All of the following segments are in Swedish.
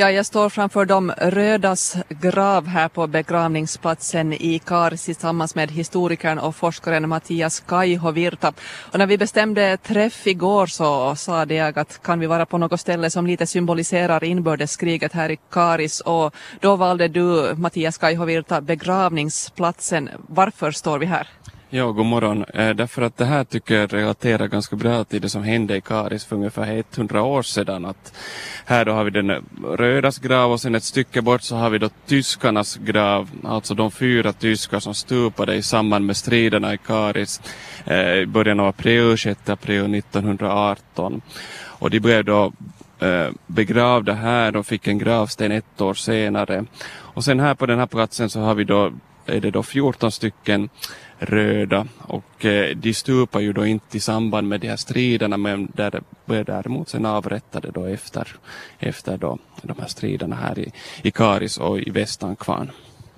Ja, jag står framför de rödas grav här på begravningsplatsen i Karis tillsammans med historikern och forskaren Mattias Kaihovirta. Och när vi bestämde träff igår så sa jag att kan vi vara på något ställe som lite symboliserar inbördeskriget här i Karis och då valde du Mattias Kaihovirta begravningsplatsen. Varför står vi här? Ja, god morgon. Eh, därför att det här tycker jag relaterar ganska bra till det som hände i Karis för ungefär 100 år sedan. Att här då har vi den rödas grav och sen ett stycke bort så har vi då tyskarnas grav, alltså de fyra tyskar som stupade i samband med striderna i Karis eh, i början av april, 6 april 1918. Och de blev då eh, begravda här och fick en gravsten ett år senare. Och sen här på den här platsen så har vi då är det då 14 stycken röda och eh, de stupar ju då inte i samband med de här striderna men där blev däremot sen avrättade då efter, efter då de här striderna här i, i Karis och i Västankvarn.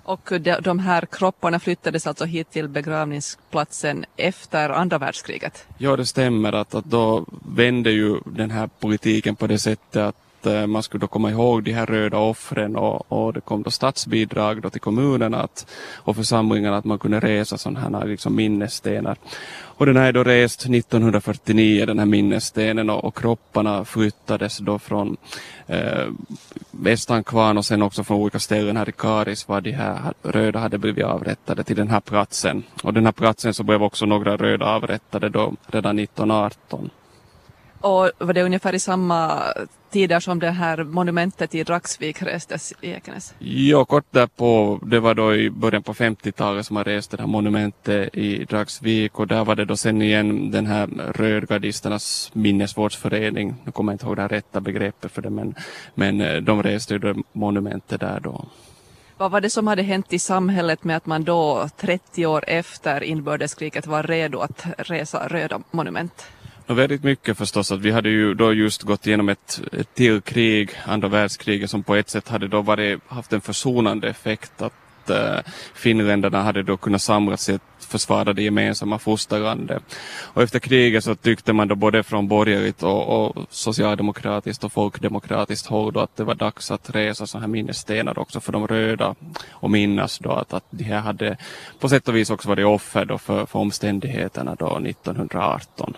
Och de, de här kropparna flyttades alltså hit till begravningsplatsen efter andra världskriget? Ja, det stämmer att, att då vände ju den här politiken på det sättet att Eh, man skulle då komma ihåg de här röda offren och, och det kom då statsbidrag då till kommunerna att, och församlingarna att man kunde resa sådana här liksom minnesstenar. Och den här är då rest 1949, den här minnesstenen och, och kropparna flyttades då från eh, Västankvarn och sen också från olika ställen här i Karis var de här röda hade blivit avrättade till den här platsen. Och den här platsen så blev också några röda avrättade då redan 1918. Och var det ungefär i samma tider som det här monumentet i Dragsvik restes i Ekenäs? Ja, kort därpå, det var då i början på 50-talet som man reste det här monumentet i Dragsvik och där var det då sen igen den här rödgardisternas minnesvårdsförening, nu kommer jag inte ihåg det rätta begreppet för det men, men eh, de reste ju det monumentet där då. Vad var det som hade hänt i samhället med att man då 30 år efter inbördeskriget var redo att resa röda monument? Väldigt mycket förstås att vi hade ju då just gått igenom ett, ett till krig, andra världskriget som på ett sätt hade då varit, haft en försonande effekt att äh, finländarna hade då kunnat samlas i att försvara det gemensamma fosterlandet. Och efter kriget så tyckte man då både från borgerligt och, och socialdemokratiskt och folkdemokratiskt håll då att det var dags att resa sådana här minnesstenar också för de röda och minnas då att, att de här hade på sätt och vis också varit offer då för, för omständigheterna då 1918.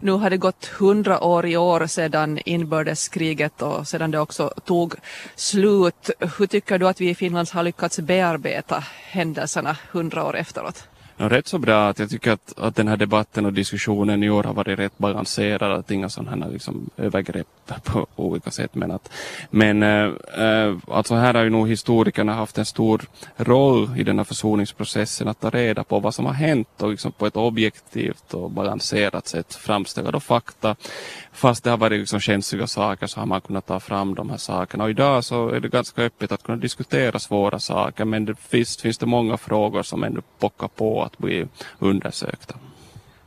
Nu har det gått hundra år i år sedan inbördeskriget och sedan det också tog slut. Hur tycker du att vi i Finland har lyckats bearbeta händelserna hundra år efteråt? Rätt så bra. Att jag tycker att, att den här debatten och diskussionen i år har varit rätt balanserad. Att inga sådana här liksom, övergrepp på olika sätt. Men, att, men äh, alltså här har ju nog historikerna haft en stor roll i den här försoningsprocessen. Att ta reda på vad som har hänt och liksom på ett objektivt och balanserat sätt framställa då fakta. Fast det har varit liksom känsliga saker så har man kunnat ta fram de här sakerna. Och idag så är det ganska öppet att kunna diskutera svåra saker. Men det finns, finns det många frågor som ännu pockar på att bli undersökta.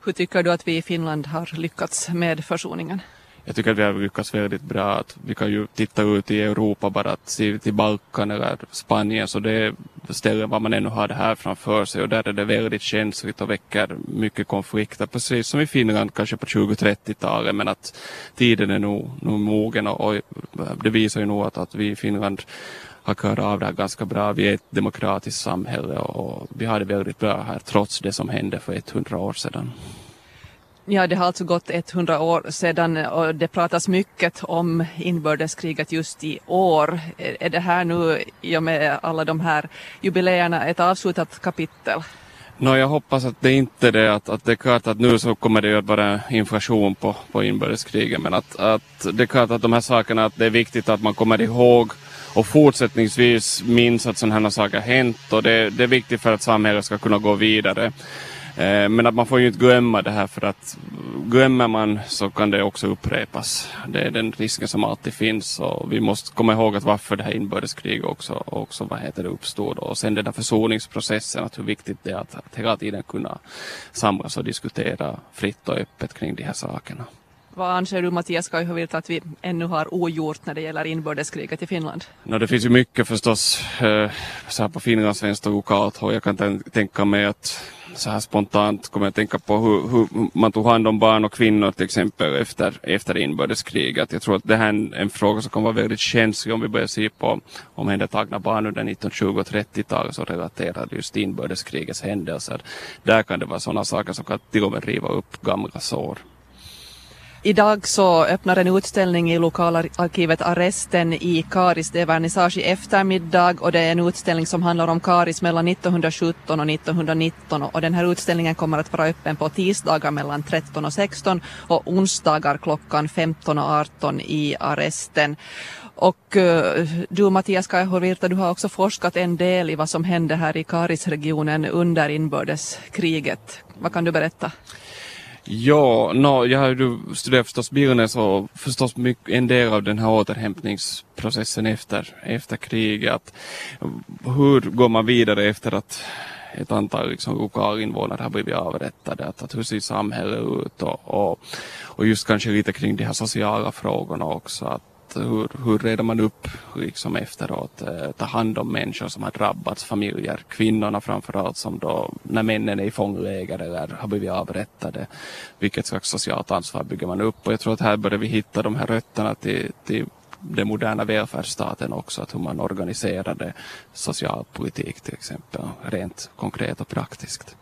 Hur tycker du att vi i Finland har lyckats med försoningen? jag tycker att vi har lyckats väldigt bra. Att vi kan ju titta ut i Europa bara att se till Balkan eller Spanien så det är ställen var man ännu har det här framför sig och där är det väldigt känsligt och väcker mycket konflikter precis som i Finland kanske på 20-30-talet men att tiden är nog, nog mogen och, och det visar ju nog att, att vi i Finland har klarat av det här ganska bra. Vi är ett demokratiskt samhälle och vi har det väldigt bra här trots det som hände för 100 år sedan. Ja, det har alltså gått 100 år sedan och det pratas mycket om inbördeskriget just i år. Är det här nu i och med alla de här jubileerna ett avslutat kapitel? No, jag hoppas att det inte är det. Att, att det är klart att nu så kommer det att vara inflation på, på inbördeskriget. Men att, att det är klart att de här sakerna, att det är viktigt att man kommer ihåg och fortsättningsvis minns att sådana här saker hänt. Och det, det är viktigt för att samhället ska kunna gå vidare. Eh, men att man får ju inte glömma det här för att glömmer man så kan det också upprepas. Det är den risken som alltid finns och vi måste komma ihåg att varför det här inbördeskriget också, också vad heter det, uppstod och sen den där försoningsprocessen, att hur viktigt det är att, att hela tiden kunna samlas och diskutera fritt och öppet kring de här sakerna. Vad anser du Mattias Kaihovirta att vi ännu har ogjort när det gäller inbördeskriget i Finland? No, det finns ju mycket förstås eh, så här på finlandssvenskt och lokalt och jag kan tänka mig att så här spontant kommer jag tänka på hur, hur, man tog hand om barn och kvinnor till exempel efter, efter inbördeskriget. Jag tror att det här är en, en fråga som kommer vara väldigt känslig om vi börjar se på omhändertagna barn under 1920 och 30-talet som relaterade just inbördeskrigets händelser. Där kan det vara sådana saker som kan till och med riva upp gamla sår. Idag så öppnar en utställning i lokalarkivet Arresten i Karis. Det är vernissage i eftermiddag och det är en utställning som handlar om Karis mellan 1917 och 1919 och den här utställningen kommer att vara öppen på tisdagar mellan 13 och 16 och onsdagar klockan 15 och 18 i Arresten. Och eh, du Mattias Kaihovirta, du har också forskat en del i vad som hände här i Karisregionen under inbördeskriget. Vad kan du berätta? Ja, no, jag har ju studerat förstås Birnes och förstås mycket, en del av den här återhämtningsprocessen efter, efter kriget. Hur går man vidare efter att ett antal liksom, lokalinvånare har blivit avrättade? Att, att hur ser samhället ut? Och, och, och just kanske lite kring de här sociala frågorna också. Att, hur, hur reder man upp liksom efteråt, eh, ta hand om människor som har drabbats, familjer, kvinnorna framförallt som då när männen är i fångläger eller har blivit avrättade. Vilket slags socialt ansvar bygger man upp och jag tror att här börjar vi hitta de här rötterna till, till den moderna välfärdsstaten också, att hur man organiserade socialpolitik till exempel, rent konkret och praktiskt.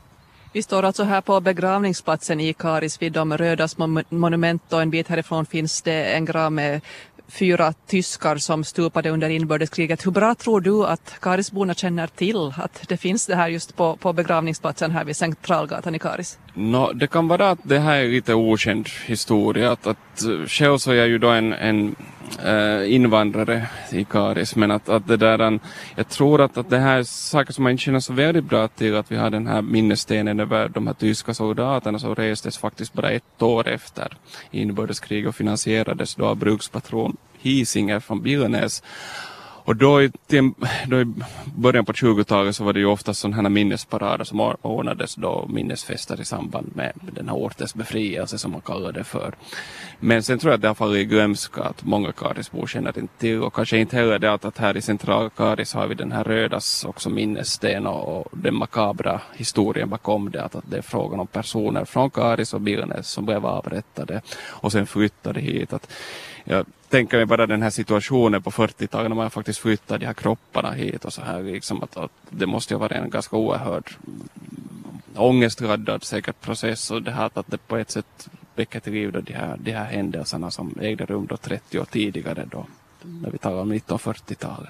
Vi står alltså här på begravningsplatsen i Karis vid de rödas monument och en bit härifrån finns det en grav med fyra tyskar som stupade under inbördeskriget. Hur bra tror du att Karisborna känner till att det finns det här just på, på begravningsplatsen här vid Centralgatan i Karis? No, det kan vara att det här är lite okänd historia. Att, att, eh, själv så är jag ju då en, en eh, invandrare i Karis men att, att det där, um, jag tror att, att det här är saker som man inte känner så väldigt bra till att vi har den här minnesstenen över de här tyska soldaterna som restes faktiskt bara ett år efter inbördeskriget och finansierades då av brukspatron Hisinger från Billnäs. Och då i, till, då i början på 20-talet så var det ju ofta sådana här minnesparader som ordnades då, minnesfester i samband med den här ortens befrielse som man kallade det för. Men sen tror jag att det har fallit i glömska att många Karisbor känner inte till och kanske inte heller det att, att här i centralkaris har vi den här Rödas också minnessten och, och den makabra historien bakom det att, att det är frågan om personer från Karis och Billnäs som blev avrättade och sen flyttade hit. Att, jag tänker mig bara den här situationen på 40-talet när man faktiskt flyttar de här kropparna hit och så här liksom att, att det måste ju vara en ganska oerhörd ångestladdad säkert process och det här att det på ett sätt väcker till liv de här, de här händelserna som ägde rum då 30 år tidigare då när vi talar om 1940-talet.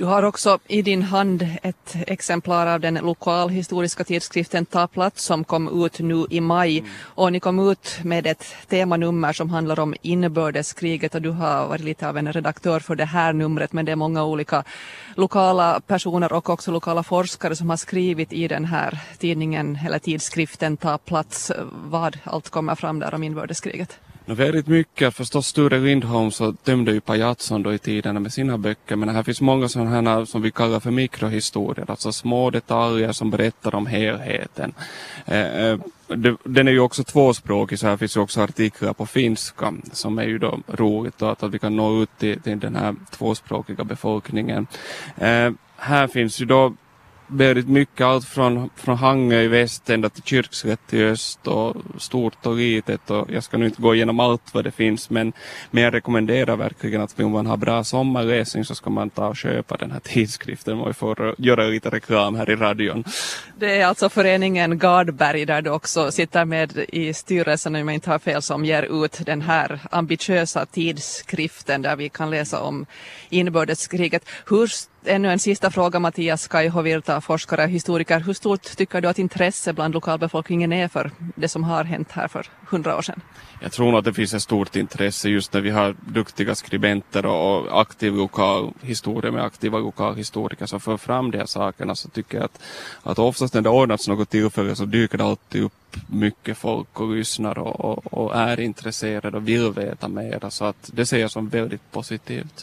Du har också i din hand ett exemplar av den lokalhistoriska tidskriften Ta plats som kom ut nu i maj mm. och ni kom ut med ett temanummer som handlar om inbördeskriget och du har varit lite av en redaktör för det här numret men det är många olika lokala personer och också lokala forskare som har skrivit i den här tidningen eller tidskriften Ta plats vad allt kommer fram där om inbördeskriget. Väldigt mycket. Förstås Sture Lindholm så tömde ju Pajatson då i tiderna med sina böcker. Men här finns många sådana här som vi kallar för mikrohistorier. Alltså små detaljer som berättar om helheten. Eh, eh den är ju också tvåspråkig så här finns ju också artiklar på finska som är ju då roligt då, att, att vi kan nå ut till, till den här tvåspråkiga befolkningen. Eh, här finns ju då väldigt mycket, allt från, från Hangö i väst ända till Kyrkslätt i öst och stort och litet och jag ska nu inte gå igenom allt vad det finns men, men jag rekommenderar verkligen att om man har bra sommarläsning så ska man ta och köpa den här tidskriften och vi får göra lite reklam här i radion. Det är alltså föreningen Gardberg där du också sitter med i styrelsen om jag inte har fel som ger ut den här ambitiösa tidskriften där vi kan läsa om inbördeskriget. Hur Ännu en sista fråga Mattias Kaihovirta, forskare och historiker. Hur stort tycker du att intresse bland lokalbefolkningen är för det som har hänt här för hundra år sedan? Jag tror nog att det finns ett stort intresse just när vi har duktiga skribenter och aktiv lokalhistoria med aktiva lokalhistoriker som för fram de här sakerna så tycker jag att, att oftast när det ordnats något tillfälle så dyker det alltid upp mycket folk och lyssnar och, och, och är intresserade och vill veta mer. så att det ser jag som väldigt positivt.